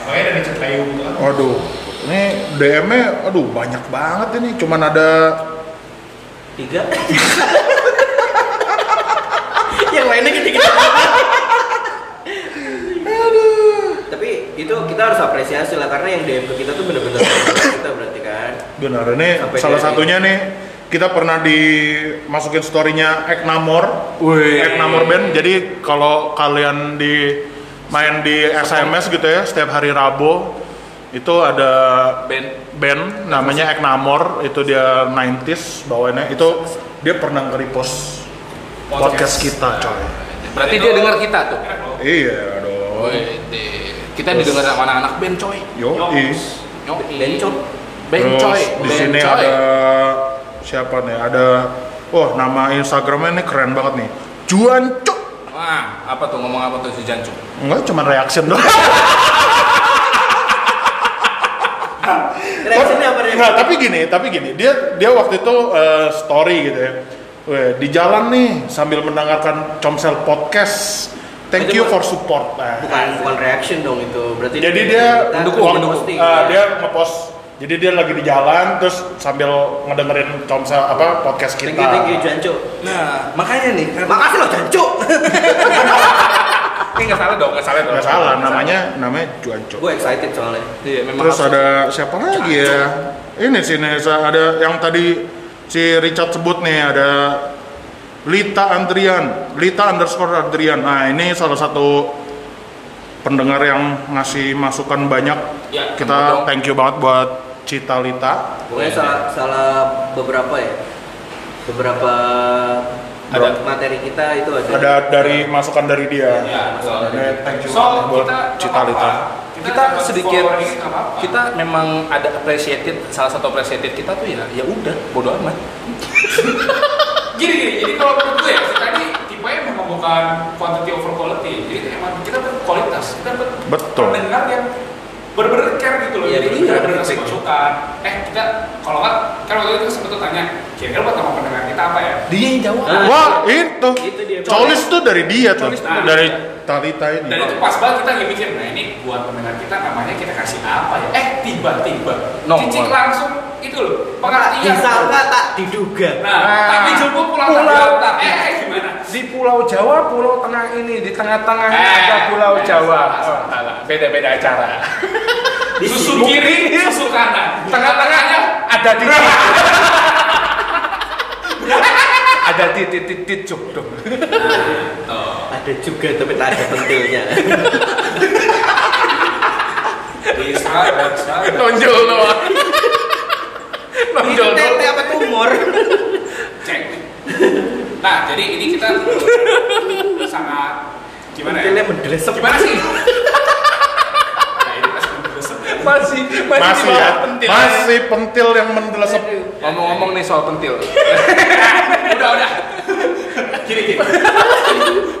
Makanya dari Cetayu waduh ini DM-nya aduh banyak banget ini cuman ada Tiga. yang lainnya gitu-gitu. Tapi itu kita harus apresiasi lah karena yang DM ke kita tuh bener-bener kita berarti kan. benar ini Sampai salah satunya nih kita pernah dimasukin storynya Eknamor. Eknamor Band jadi kalau kalian di main di SMS gitu ya setiap hari Rabu itu ada Ben. band namanya Eknamor itu dia 90s bawaannya itu dia pernah nge-repost podcast kita coy Berarti dia dengar kita tuh. iya dong deh. kita didengar sama anak-anak band coy. yo. Bencong. Bencoy. Terus di sini ada siapa nih? Ada wah nama Instagramnya ini keren banget nih. Juanco. Wah, apa tuh ngomong apa tuh si Jancu? Enggak cuma reaction doang. Enggak, tapi gini, tapi gini. Dia dia waktu itu eh, story gitu ya. Weh, di jalan nih sambil mendengarkan Comsel podcast. Thank Itu you for support. Nah, Bukan bukan reaction dong itu. Berarti jadi dia mendukung, waktu- mendukung. eh, dia ngepost jadi dia lagi di jalan terus sambil ngedengerin Comsel apa podcast kita. Thank you, thank you, Janco. Nah, makanya nih. Makasih loh, Janco. Ini nggak salah dong, nggak salah dong. Nggak salah, namanya namanya Juanco. Gue excited soalnya. Iya, memang Terus ada siapa lagi ya? Ini sini ada yang tadi si Richard sebut nih ada Lita Andrian, Lita underscore Andrian. Nah ini salah satu pendengar yang ngasih masukan banyak. Ya, Kita dong. thank you banget buat Cita Lita. Pokoknya Iya. salah, salah beberapa ya. Beberapa Ada. materi kita itu ada. Ada dari masukan dari dia. Ya, betul. Nah, thank you So, banget buat kita Cita Lita. Kita sedikit kita memang ada appreciated salah satu appreciated kita tuh ya ya udah bodo amat gini gini jadi kalau menurut gue ya tadi tipe memang bukan quantity over quality jadi emang kita dapat kualitas kita Betul. pendengar yang bener-bener care gitu loh Iya, jadi betul. bener-bener ngasih masukan eh kita kalau nggak kan waktu itu sempat tanya kira-kira buat nama pendengar kita apa ya dia yang jawab Ah. Wah itu, Itu dia. colis tuh dari dia tuh, Colis dari. Talita ini. dan itu pas banget kita lagi mikir nah ini buat pendengar kita namanya kita kasih apa ya eh tiba-tiba Nongol. cicik langsung itu loh pengertian Disangka tak diduga. nah Nah. tapi jemput pulang Pulang. Jakarta eh eh, di Pulau Jawa, Pulau Tengah ini di tengah-tengahnya Eh, ada Pulau eh, Jawa. Oh. Beda-beda acara. Di susu sini- kiri susu kanan Tengah-tengahnya ada di ada di titik-titik jodoh. Ada juga tapi tak ada pentilnya. bisa bisa Nonjol doang. Nonjol tete apa tumor? cek nah jadi ini kita sangat gimana ya? Gimana sih nah ini pas mendelesep ya. Masih masih, Masih di bawah ya, pentil. masih pentil yang mendelesep. Ngomong-ngomong nih soal pentil. udah udah gini gini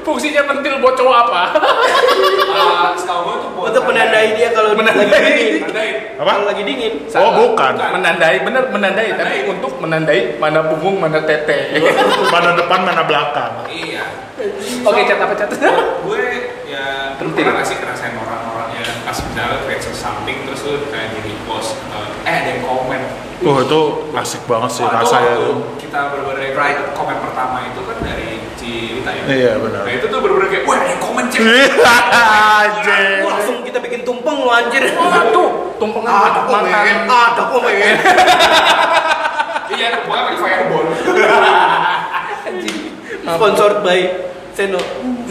Fungsinya pentil buat cowok apa? uh, setahu gue tuh buat Untuk menandai dia kalau Menandai. lagi dingin. menandai Apa? Kalau lagi dingin. Oh bukan, Menandai, bener menandai, tapi Menandai. untuk menandai mana punggung, mana tete. mana depan mana belakang. iya Oke, cat apa cat? gue ya nggak sih ngerasain orang-orang ya pas misalnya create something terus lu kayak di repost atau eh ada yang komen Oh itu asik banget sih Wah, itu rasanya tuh. kita bener-bener Right. komen pertama itu kan dari Cilita ya Iya benar. nah itu tuh bener-bener kayak wah ada yang komen cek Anjir. Wah, langsung kita bikin tumpeng lu anjir. Oh, tuh, tumpengan Ada komen, ada komen. iya pokoknya pakai fireball Sponsored by Seno.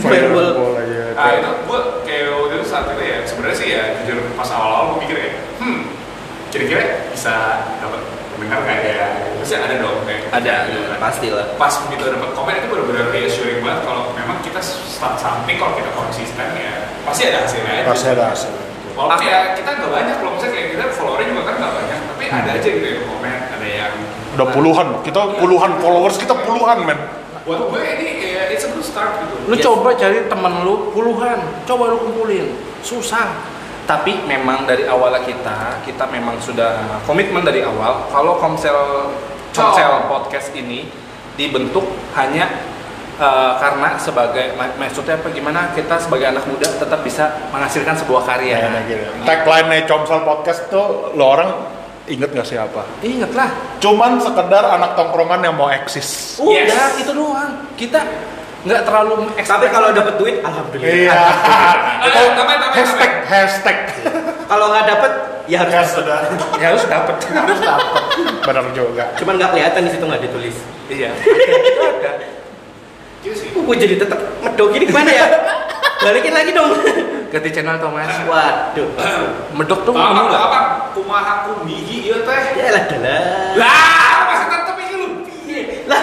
Fireball. Aja. nah itu gue kayak waktu itu saat itu ya sebenarnya sih ya jujur pas awal-awal gue mikir kayak hmm kira-kira bisa dapat pendengar nggak ya ya ada dong kayak Ada. Pasti lah. pas begitu dapat komen itu benar-benar reassuring banget kalau memang kita start something kalau kita konsisten ya pasti ada hasilnya aja. Pasti ada hasil. Walaupun ya kita nggak banyak, kalau misalnya kayak kita followernya juga kan nggak banyak, tapi ada aja gitu yang komen, ada yang Udah puluhan, kita puluhan followers kita puluhan men. Buat gue ini ya it's a good start gitu. Lu Yes. coba cari temen lu puluhan, coba lu kumpulin, susah. Tapi memang dari awal kita, kita memang sudah komitmen dari awal. Kalau Komsel Komsel podcast ini dibentuk hanya eh, karena sebagai mak- maksudnya apa gimana kita sebagai anak muda tetap bisa menghasilkan sebuah karya. Nah, gitu. Tagline-nya Comsel Podcast tuh lo orang inget gak sih apa? Ingatlah, Cuman sekedar anak tongkrongan yang mau eksis. udah Yes. itu doang. Kita nggak terlalu Tapi kalau dapat duit, alhamdulillah. Iya. Tambahin, tambahin, hashtag hashtag. Kalau nggak dapat, ya harus Ya dapat. sudah. ya harus dapat. Harus dapat. Benar juga. Cuman nggak kelihatan di situ nggak ditulis. Iya, itu ada. Gue jadi tetap medok gini gimana ya? Balikin lagi dong. Ganti channel Thomas. Waduh. Medok tuh Apa nggak? apa? Kumaha kumigi ieu teh. Ya lah dalah. Lah, masa tetep ini lu piye? Lah.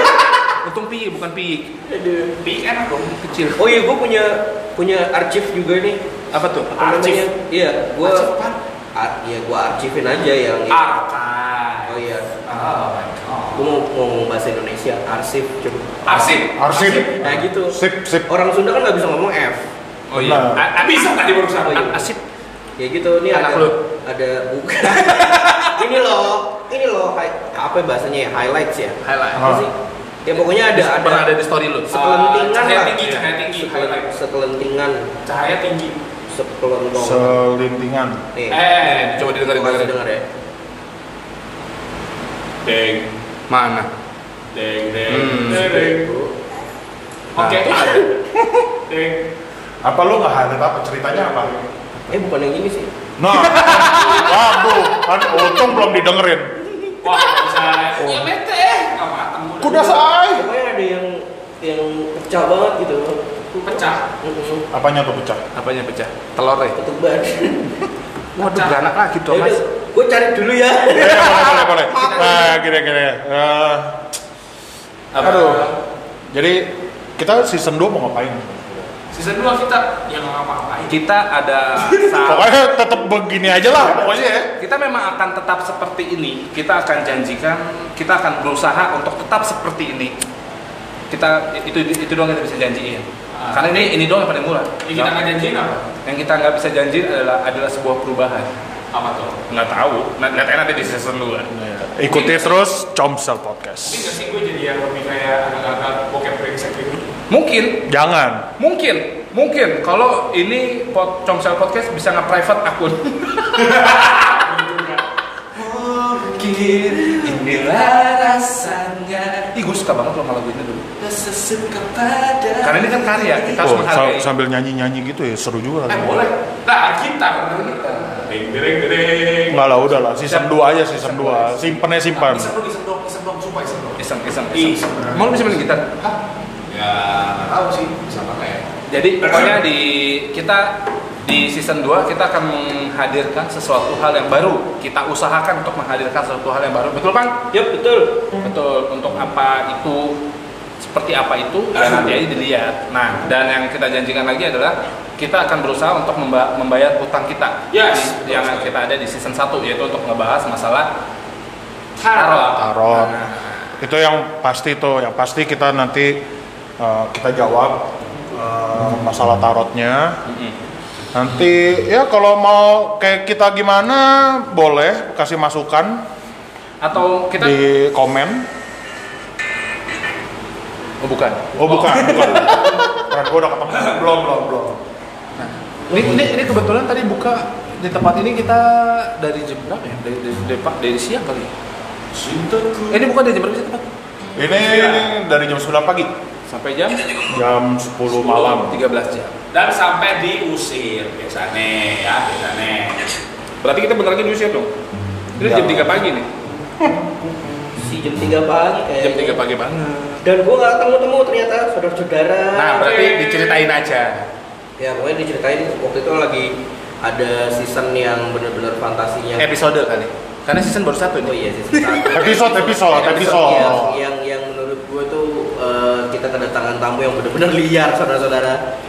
Untung pi, bukan pi. Aduh. Pi enak dong. Kecil. Oh iya, gue punya punya arsip juga nih. Apa tuh? Apa namanya? Iya, gue. Arsip apaan? Ah, ya gue arsipin aja yang Archive. oh iya Oh god. Gue mau ngomong bahasa Indonesia arsip coba Arsip. Arsip. kayak gitu Sip, sip. orang Sunda kan nggak bisa ngomong F Oh iya. A- Bisa tadi barusan. Oh, iya. a- Asip. ya gitu ini Anak ada lu. ada bukan ini loh ini loh apa bahasanya ya highlights ya Highlight. apa Ah. sih ya pokoknya ada ada Pernah ada di story lu. sekelentingan cahaya lah tinggi, cahaya tinggi, highlight. sekelentingan Cahaya tinggi. sekelontong Selintingan. nih Eh, Coba dengerin. dengar ya Deng, Mana? deng, deng, Hmm. deng, deng. Oke. Deng. Apa lu nggak highlight apa? Ceritanya apa? eh bukan yang ini sih Nah, waduh, kan untung belum didengerin. Wah, bisa. Ya bete. Nggak matang. udah. Kuda say. pokoknya ada yang yang pecah banget gitu Pecah. Apanya tuh pecah? Apanya pecah? Telur ya? ketuban Waduh, beranak lagi ya Mas. gue cari dulu ya Eh, boleh, boleh, boleh. Nah, gini, gini. Eh, Apa? aduh. Jadi kita season 2 mau ngapain? Season 2 kita yang nggak ngapa-ngapain. Kita ada saat Pokoknya tetap begini aja lah, pokoknya ya. kita memang akan tetap seperti ini. Kita akan janjikan, kita akan berusaha untuk tetap seperti ini. Kita itu itu doang yang kita bisa janjiin. Ah. Karena ini ini doang yang paling murah. Yang kita nggak janjiin apa? Yang kita nggak bisa janjiin adalah adalah sebuah perubahan. Apa tuh? Nggak tahu. Lihat nanti di season 2. Ikuti terus Comsel Podcast. Ini nggak sih gue jadi yang lebih kayak agak-agak bokep brengsek gitu. Mungkin, Jangan. mungkin, mungkin kalau ini pod, Comsel Podcast bisa nge-private akun. Mungkin inilah rasanya. Ih, gue suka banget loh sama lagu ini dulu. Karena ini kan karya, kita harus Oh, menghargai. sa- sambil nyanyi-nyanyi gitu ya, seru juga Eh kan. boleh. Nah kita kita. Deng deng deng. Enggak lah, udah lah, season 2 aja season 2. Simpen aja simpan. Iseng dong, iseng dong, iseng dong, sumpah iseng dong. Iseng, iseng, Iseng. iseng. Mau lu bisa main gitar? Hah? Ya nggak tahu sih bisa ya. Jadi pokoknya di kita di season 2 kita akan menghadirkan sesuatu hal yang baru. Kita usahakan untuk menghadirkan sesuatu hal yang baru. Betul, Bang? Yup, betul Betul. Untuk apa itu seperti apa itu ya nanti aja dilihat. Nah, dan yang kita janjikan lagi adalah kita akan berusaha untuk memba- membayar utang kita Yes. di- yang kita ada di season 1 yaitu untuk ngebahas masalah Tarot. Tarot. Nah, Itu yang pasti tuh, yang pasti kita nanti uh, kita jawab uh, masalah tarotnya. mm-mm. Nanti ya kalau mau kayak kita gimana boleh kasih masukan atau kita di komen. oh, bukan. Oh bukan, bukan. Kan gua udah ketemu. Belum, belum, belum. Ini, ini, ini kebetulan tadi buka di tempat ini kita dari jam berapa ya? Dari, dari, dari, dari siang kali ya? Eh, ini bukan dari jam berapa sih tempat? Ini dari jam 9 pagi, Sampai jam jam 10 malam. 13 jam. Dan sampai diusir biasanya ya biasanya. Berarti kita bentar lagi diusir dong? Ini Ya. jam 3 pagi nih. si jam 3 pagi Jam kayaknya 3 pagi banget. dan gue gak ketemu-temu ternyata saudara-saudara Nah, berarti diceritain aja. ya pokoknya diceritain waktu itu lagi ada season yang bener-bener fantasinya Episode kali. Karena season baru satu oh nih. iya season satu Episode, episode, episode. yang, yang yang menurut gue tuh eh, kita kedatangan tamu yang bener-bener liar saudara-saudara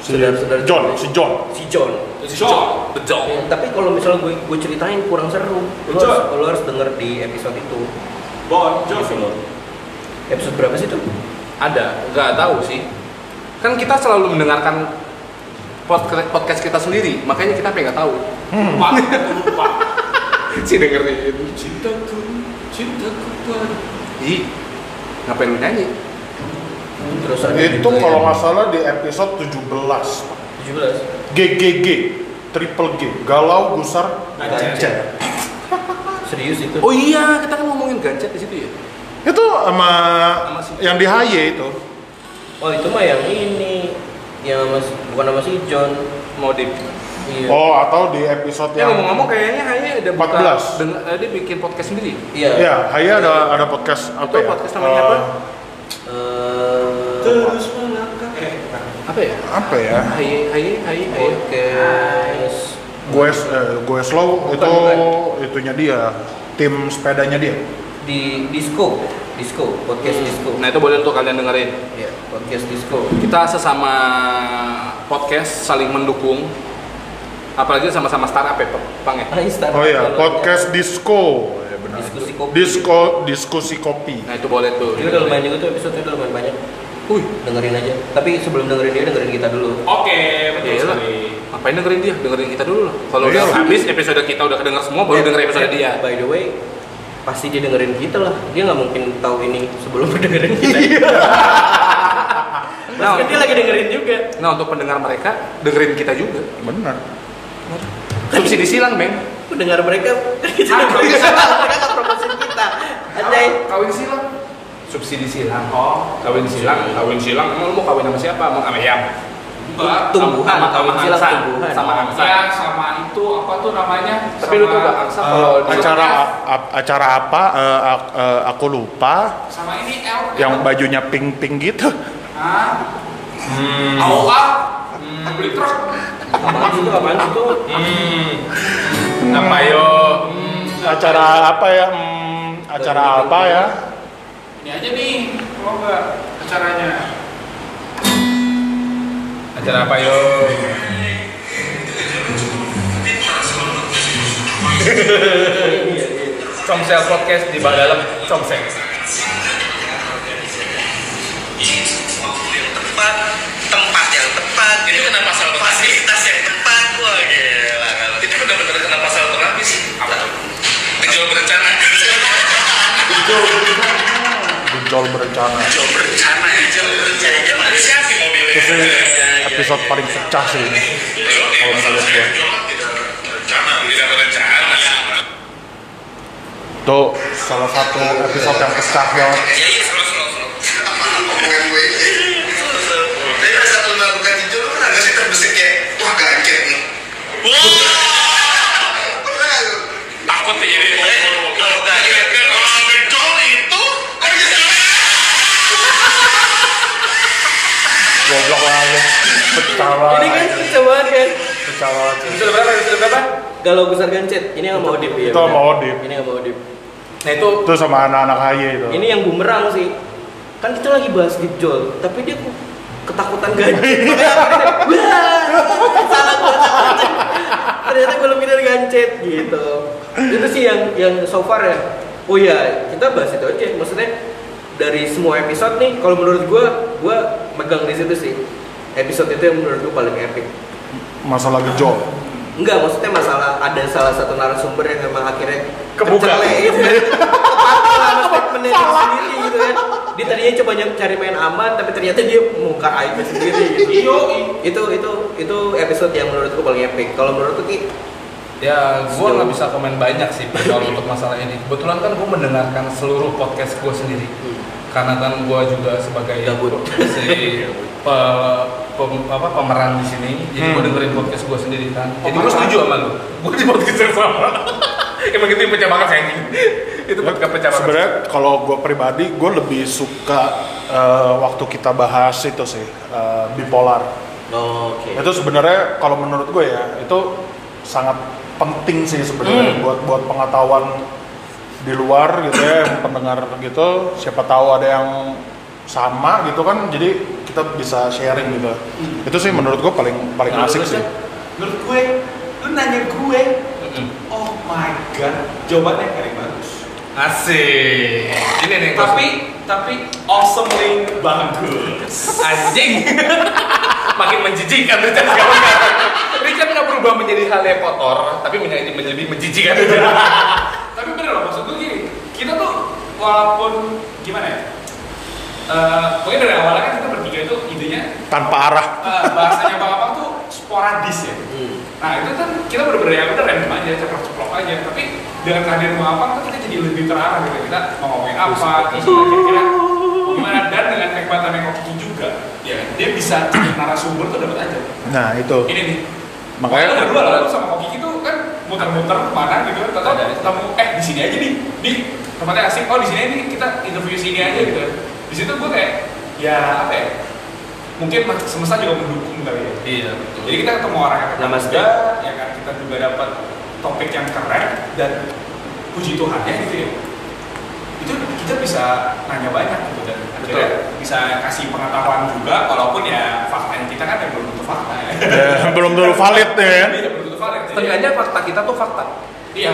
Si saudara-saudara John, si John. si John John. Betul. Ya, tapi kalau misalnya gue gue ceritain kurang seru lo harus, lo harus denger di episode itu Bon Jovi. episode berapa sih tuh Ada, nggak tahu sih. Kan kita selalu mendengarkan podcast, podcast kita sendiri, makanya kita pengen nggak tahu. Lupa, lupa. si dengerin. Cintaku, cintaku padamu. Ih, ngapain lu nyanyi? Terus ada Itu juga kalau nggak salah di episode 17. 17 GGG, triple G, galau, gusar, Gancet. gancet. serius itu Oh iya, kita kan ngomongin gancet di situ ya. Itu sama Sama si- yang di HY itu. oh itu mah yang ini yang mas bukan nama si John Mau di iya Oh, atau di episode Ya yang ngomong-ngomong kayaknya Haya ada buka 14. deng- eh, dia bikin podcast sendiri. iya Ya, HY ada ada podcast apa Itu ya? podcast namanya Eh, apa? Eh, Terus melangkah. Eh, bukan. Apa ya? Apa ya? Haya Haya Haya. podcast Gue eh, gue slow Bukan, itu bukan. itunya dia, tim sepedanya dia. di disco disco podcast disco Nah itu boleh untuk kalian dengerin. ya podcast disco Kita sesama podcast saling mendukung apalagi sama-sama startup ya Bang ya. Ah, Insta. Oh iya, podcast disco. Benar. Diskusi kopi. Disco diskusi kopi. Nah itu boleh tuh. Ini udah lumayan juga tuh episode udah lumayan banyak. Wih, Dengerin aja. Tapi sebelum dengerin dia dengerin kita dulu. Oke, betul Iya lah. sekali. Ngapain dengerin dia? Dengerin kita dulu lah. Kalau Iya udah habis episode kita udah kedenger semua, baru Eh, denger episode eh, dia. By the way, pasti dia dengerin kita lah. Dia nggak mungkin tahu ini sebelum dengerin kita. Nah, Nah, dia lagi dengerin juga. Nah untuk pendengar mereka, dengerin kita juga. Benar. Subsidi silang, Bang. Pendengar mereka kita Ah, nggak promosiin kita. Kawin silang. Subsidi silang. Oh, Kawin silang, kawin silang. Emang lu mau kawin sama siapa? Mau sama Ayam? Tumbuhan, sama, sama kawin silang angsa. tumbuhan. Sama angsa. Ya sama itu apa tuh namanya? Tapi lu tuh gak angsa Eh, kalau acara a- acara apa? Eh, eh, aku lupa. sama ini L Yang bajunya pink-pink gitu. ah Hmm. AOA hmm. Beli truk Apaan itu? Apaan itu? Hmm. Apa yo? Acara apa ya? Hmm, acara apa ya? ini aja nih kalau enggak acaranya Acara apa yo? Comsel podcast di bawah dalam Comsel. tepat tempat yang tepat itu kena pasal fasilitas yang tepat wah gila kalau itu benar-benar kena pasal berlapis apa tuh? Gejol berencana. Gejol berencana. gejol berencana. Gejol berencana gimana siapa mobilnya Itu sih episode paling pecah sih ini. kalau menurut gua. tidak berencana tidak berencana. Tuh salah satu episode yang pecah banget. ya iya selalu selalu selalu apa omongan gue tapi pada saat lu melakukan hijau lu pernah nggak sih terbesit kayak wah gancet nih pernah lu takut nih jadi kalau gancet kalau gejol itu kan gejol Goblok banget. Pecah Ini kan pecah banget kan. Pecah banget. Episode berapa? Episode berapa? Galau besar gancet. Ini yang mau Odip ya. Itu benar. sama Odip. Ini yang mau Odip. Nah itu Itu sama anak-anak HY itu. Ini yang bumerang sih. Kan kita lagi bahas Gijol, tapi dia ketakutan gancet. Salah. Ternyata gue lebih dari gancet gitu. Itu sih yang yang so far ya. Oh iya, kita bahas itu aja. Maksudnya dari semua episode nih, kalau menurut gua, gua megang di situ sih. Episode itu yang menurut gua paling epic. Masalah gejol. Enggak, maksudnya masalah ada salah satu narasumber yang memang akhirnya Kebuka. gitu kan. Dia sendiri gitu kan. Dia tadinya coba cari main aman, tapi ternyata dia muka aibnya sendiri gitu. Itu itu itu episode yang menurutku paling epic. Kalau menurutku Ki, Ya, gue nggak bisa komen banyak sih kalau untuk masalah ini. Kebetulan kan gue mendengarkan seluruh podcast gue sendiri. Karena kan gue juga sebagai si pe- pem- apa, pemeran di sini, jadi gue Hmm. dengerin podcast gue sendiri kan. Jadi gue setuju sama lu. Gue di podcast yang sama. Emang itu yang pecah banget saya Itu podcast pecah banget. Sebenarnya kalau gue pribadi, gue lebih suka eh, waktu kita bahas itu sih eh, bipolar. Oke. Itu sebenarnya kalau menurut gue ya itu sangat penting sih sebenarnya buat buat pengetahuan di luar gitu ya, yang pendengar gitu. Siapa tahu ada yang sama gitu kan, jadi kita bisa sharing gitu. Itu sih menurut gue paling paling Menurut asik lu, sih. Cak? menurut gue lu nanya gue oh my god jawabannya paling bagus Asik. Ini nih tapi tapi awesomely bagus anjing makin menjijikan tuh Chan, sekarang Richard nggak berubah menjadi hal yang kotor tapi menjadi menjadi lebih menjijikan tapi bener loh maksud gue gini kita tuh walaupun gimana ya Eh, pokoknya dari awalnya kan kita bertiga itu idenya Tanpa arah. eh, bahasanya bang abang tuh sporadis ya. Hmm. nah itu kan kita bener-bener ya udah random aja ceplok-ceplok aja. Tapi dengan kehadiran bang abang tuh kita jadi lebih terarah gitu. Kita mau ngomongin apa terus kira-kira mau gimana dan dengan kehebatan yang Kiki juga ya dia bisa narasumber tuh dapat aja Nah itu. ini nih Makanya- Makanya berdua lah, lu sama Koki itu kan muter-muter ke mana gitu kan, tahu ketemu eh di sini aja nih, di tempatnya asik, oh di sini nih kita interview sini aja gitu. Di situ gue kayak ya apa ya, mungkin semesta juga mendukung kali ya. iya betul Jadi kita ketemu orang yang Nama juga, ya kan kita juga dapat topik yang keren dan puji Tuhannya gitu ya. Itu kita bisa nanya banyak gitu dan akhirnya bisa kasih pengetahuan juga, walaupun ya faktanya kita kan ya belum tentu fakta ya. Ya, belum dulu valid kan. Iya, belum tentu valid. Setengahnya fakta kita tuh fakta. Iya.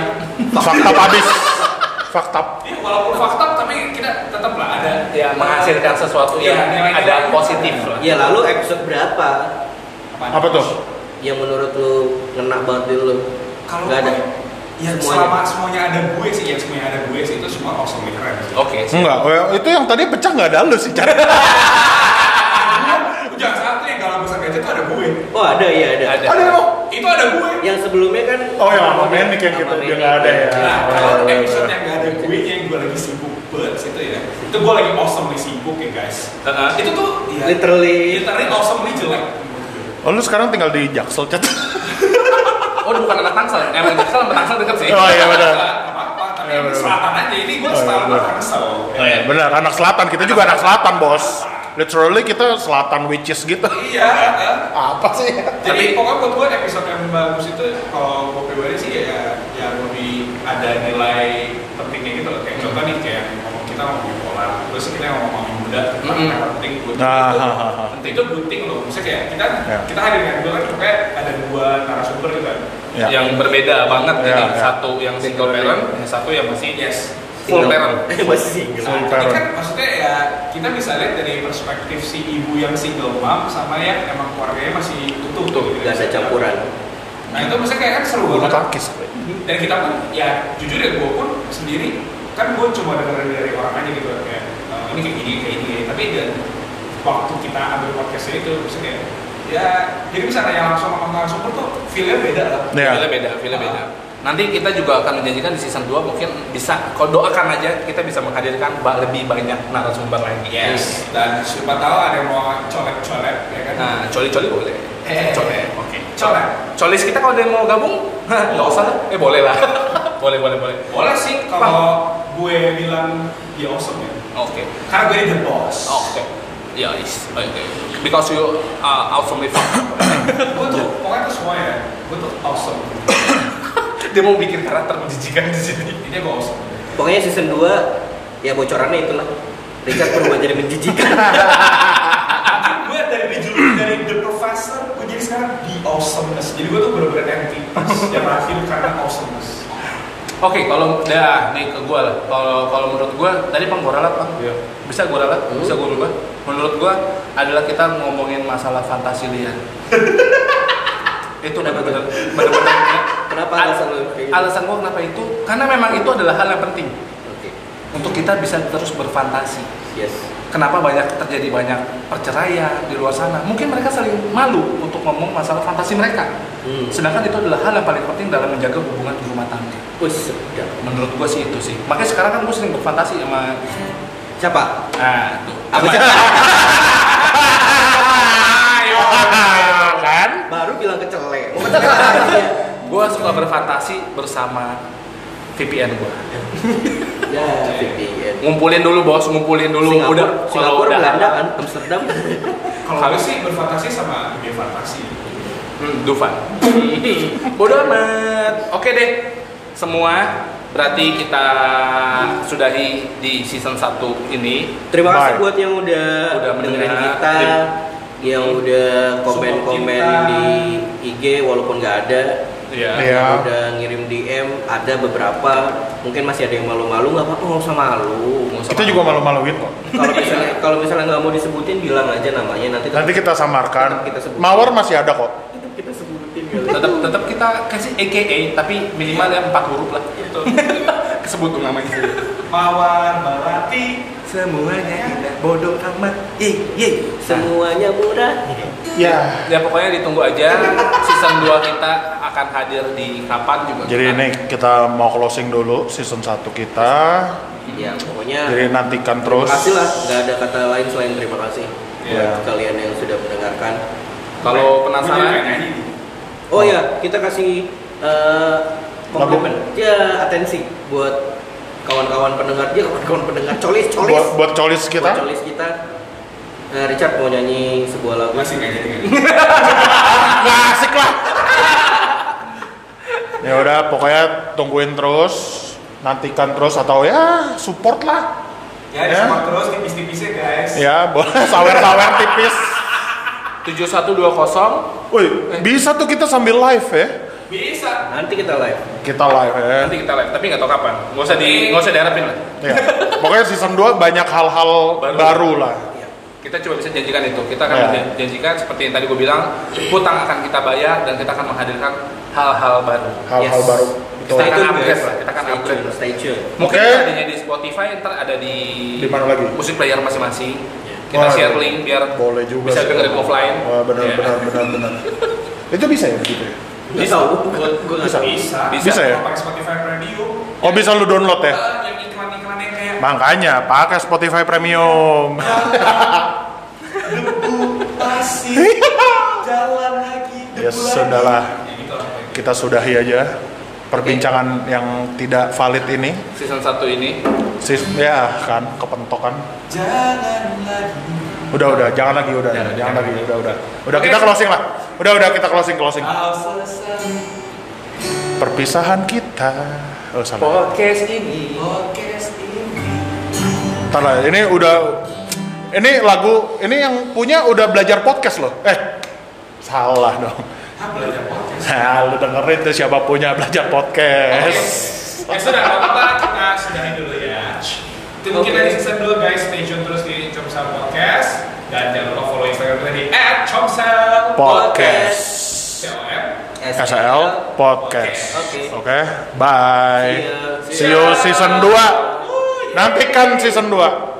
Fakta habis. Fakta. Iya, walaupun fakta tapi kita tetap lah ada Ya, menghasilkan sesuatu yang Iya, nilai-nilai ada yang positif lah. Ya lalu episode berapa Apa tuh? yang menurut lu ngena banget di lu? Kalau Nggak ada. Ya Semuanya. selama semuanya ada gue sih, ya semuanya ada gue sih itu semua awesome keren. sih. Oke. siap. Enggak, oh, itu yang tadi pecah nggak ada lu sih. Lu Jangan salah tuh yang galau besar gajah tuh ada gue. Oh ada ya ada. Ada. Ada lo. Itu ada gue. Yang sebelumnya kan Oh, yang sama Menik yang kita Sama dia nggak ada ya. Nah, Oh, kalau iya, episode iya. yang gak ada gue yang gue lagi sibuk banget itu ya. Itu gue lagi awesome nih sibuk ya guys. Heeh. Itu tuh ya, literally literally awesome nih jelek. Oh, lu sekarang tinggal di Jaksel, Chat. Oh, bukan anak Tangsel. Emang Tangsel sama Tangsel deket sih. Oh iya benar. Tapi Iya, bener. selatan aja. Ini gue Oh, iya, selatan bener. Tangsel. Oh iya, benar, anak selatan. Kita juga anak selatan, Bos. Literally kita selatan witches gitu. Iya. eh. Apa sih? Jadi Tapi- pokoknya buat gue episode yang bagus itu kalau gue pribadi sih ya yang lebih ada nilai pentingnya gitu loh. Kayak contoh nih kayak kita ngomongin pola, terus kita ngomongin muda tentang Mm-mm. yang penting buat Nah, itu. ha. Penting itu penting loh. Maksudnya kayak kita Ya. kita hadir kan dulu kan pokoknya ada dua narasumber gitu kan. Ya. Yang berbeda banget ini. ya. Satu yang single parent, yang satu yang masih Yes. full Single. parent. Masih single. Full Nah, parent. ini kan maksudnya ya kita bisa lihat dari perspektif si ibu yang single mom sama yang emang keluarganya masih utuh Utuh, gitu. Gak ada campuran. Nah itu maksudnya kayak kan seru banget. Dan kita pun ya jujur ya gue pun sendiri kan gue cuma dengerin dari orang aja gitu kayak "Eh, ini kayak gini kayak gini tapi dan waktu kita ambil podcastnya itu maksudnya kayak ya jadi bisa nanya langsung sama narasumber tuh feelnya beda lah. Ya. Filenya beda, filenya beda. Nanti kita juga akan menjanjikan di season 2 mungkin bisa kalau doakan aja kita bisa menghadirkan lebih banyak narasumber lagi. Yes. Dan siapa tahu ada yang mau colek-colek ya kan. Nah, coli-coli boleh. Eh, colek. Oke. colek. Colis kita kalau ada yang mau gabung, nggak usah. Eh boleh lah. boleh, boleh, boleh. Boleh sih kalau gue bilang dia awesome ya. Oke. Karena gue the boss. Oke. Ya, is. Oke. Because you are awesomely fucked. gue tuh pokoknya tuh semua ya. Gue tuh awesome. Dia mau bikin karakter menjijikan di sini. Ini gue awesome. Pokoknya season 2 ya bocorannya itulah. Richard berubah jadi menjijikan. gue dari dijuluki dari the professor gue jadi sekarang the awesomeness jadi gue tuh bener-bener entitas yang lahir karena awesomeness Oke, kalau dah nih ke gua lah. Kalau kalau menurut gua tadi pang gua ralat, Bang. Bisa gua ralat, Hmm. bisa gua rubah. Menurut gua adalah kita ngomongin masalah fantasi liar. itu benar-benar benar-benar Kenapa Al- alasan lu kayak gitu? alasan gua kenapa itu karena memang itu adalah hal yang penting Oke. untuk kita bisa terus berfantasi Yes. kenapa banyak terjadi banyak perceraian di luar sana mungkin mereka saling malu untuk ngomong masalah fantasi mereka Hmm. sedangkan itu adalah hal yang paling penting dalam menjaga hubungan di rumah tangga Wih, sedap. menurut gua sih itu sih makanya sekarang kan gua sering berfantasi sama Siapa? nah tuh Apa? Ayo, kan Baru bilang kecele. gua suka berfantasi bersama VPN gua ya, VPN. ngumpulin dulu bos ngumpulin dulu Singapura, udah Singapura udah Belanda kan, Amsterdam. Kalau gue sih berfantasi sama dunia fantasi Hmm, Dufan. Bodoh amat. Oke deh. Semua berarti kita sudahi di season 1 ini. Terima kasih Bye. buat yang udah, Udah dengerin mendengar. kita, yang udah komen-komen di IG walaupun nggak ada, Iya. Yang udah ngirim DM, ada beberapa, mungkin masih ada yang malu-malu, nggak apa-apa, nggak usah malu. Usah Kita juga malu-maluin kok. Kalau misalnya kalau misalnya nggak mau disebutin, bilang aja namanya nanti. Nanti kita samarkan. Tetap kita sebut. Mawar masih ada kok. Tetap kita sebutin. Tetap tetap kita kasih AKA tapi minimal ya 4 huruf lah. itu Kesebut tuh namanya. mawar melati Semuanya indah, bodoh amat. Ye, ye. Semuanya murah. Ya. Ya pokoknya ditunggu aja season 2 kita akan hadir di kapan juga. Jadi kita- ini kita mau closing dulu season 1 kita. Ya pokoknya. Jadi nantikan Terima terus. kasih lah, nggak ada kata lain selain terima kasih Ya. buat kalian yang sudah mendengarkan. Kalau penasaran nih. Oh ya, kita kasih eh, komplimen, ya atensi buat kawan-kawan pendengar dia, kawan-kawan pendengar colis, colis, Buat, buat colis Buat kita. colis kita. Eh, Richard mau nyanyi sebuah lagu. masih nggak jadi nyanyi. Nggak asik lah. ya udah, pokoknya tungguin terus, nantikan terus atau ya support lah. ya Ya. sama terus tipis-tipisnya guys Ya, boleh sawer-sawer tipis. 7120 Woi, bisa tuh kita sambil live ya. Bisa. Nanti kita live. Kita live ya. Nanti kita live, tapi nggak tahu kapan. Nggak usah di, nggak usah diharapin lah. Ya. Pokoknya season 2 banyak hal-hal Baru. baru. lah. Kita coba bisa janjikan itu. Kita akan menjan- janjikan seperti yang tadi gue bilang, hutang akan kita bayar dan kita akan menghadirkan hal-hal baru. Hal-hal Yes. baru. Betul. Kita akan upgrade guys. lah, kita akan Stay upgrade. tune, Stay tune. Mungkin Oke. tadinya di Spotify, ntar ada di Di mana lagi? musik player masing-masing. Kita Wah, share link biar Boleh juga. bisa dengerin offline. Wah, benar Ya. benar benar benar. Itu bisa ya begitu ya? Bisa. Gue gue Bisa. Bisa. Bisa ya? Pakai Spotify Premium. Oh, bisa lu download ya? Eh, yang iklan-iklan yang kayak Makanya pakai Spotify Premium. Jalan lagi. ya sudahlah, ya gitu lah. kita sudahi aja perbincangan yang tidak valid ini. Season 1 ini Sis, ya kan kepentokan. Jangan lagi. Udah udah, jangan lagi udah, Jangan, jangan, jangan. lagi udah udah. Udah kita closing lah. Udah udah kita closing closing. Perpisahan kita. Oh salah. podcast ini Podcast ini. Ntar lah, ini udah ini lagu ini yang punya udah belajar podcast loh. Eh, salah dong. Ah, belajar podcast. Nah, lu dengerin tuh siapa punya belajar podcast. Ya sudah, nggak apa-apa kita sudahi dulu ya. Itu mungkin Oke. dari season 2 guys, stay tune terus Podcast dan jangan lupa follow Instagram kita di @comsel Podcast. COM. SL Podcast. Oke. Oke, bye. See ya. See you season 2. Nantikan season 2.